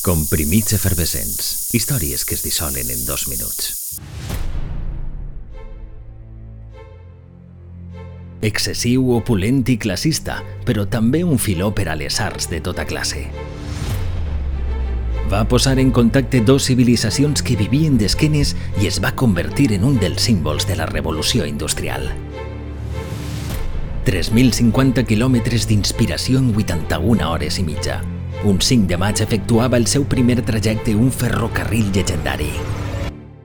Comprimits efervescents. Històries que es dissolen en dos minuts. Excessiu, opulent i classista, però també un filó per a les arts de tota classe. Va posar en contacte dos civilitzacions que vivien d'esquenes i es va convertir en un dels símbols de la revolució industrial. 3.050 quilòmetres d'inspiració en 81 hores i mitja. Un 5 de maig efectuava el seu primer trajecte un ferrocarril llegendari,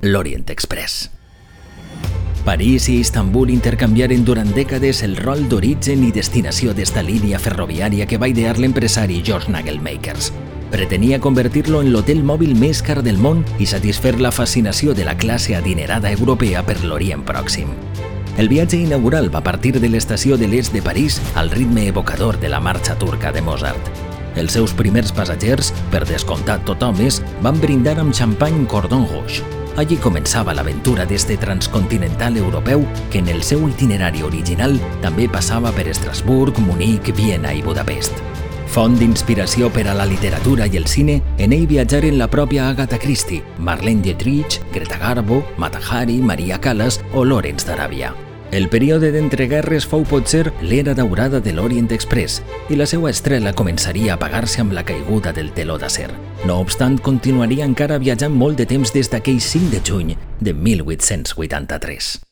l'Orient Express. París i Istanbul intercanviaren durant dècades el rol d'origen i destinació d'esta línia ferroviària que va idear l'empresari George Nagelmakers. Pretenia convertir-lo en l'hotel mòbil més car del món i satisfer la fascinació de la classe adinerada europea per l'Orient Pròxim. El viatge inaugural va partir de l'estació de l'est de París al ritme evocador de la marxa turca de Mozart. Els seus primers passatgers, per descomptat tot homes, van brindar amb xampany Cordon Rouge. Allí començava l'aventura d'este transcontinental europeu que en el seu itinerari original també passava per Estrasburg, Munic, Viena i Budapest. Font d'inspiració per a la literatura i el cine, en ell viatjaren la pròpia Agatha Christie, Marlene Dietrich, Greta Garbo, Mata Hari, Maria Callas o Lorenz d'Aràbia. El període d'entreguerres fou potser l'era daurada de l'Orient Express i la seva estrela començaria a apagar-se amb la caiguda del teló d'acer. No obstant, continuaria encara viatjant molt de temps des d'aquell 5 de juny de 1883.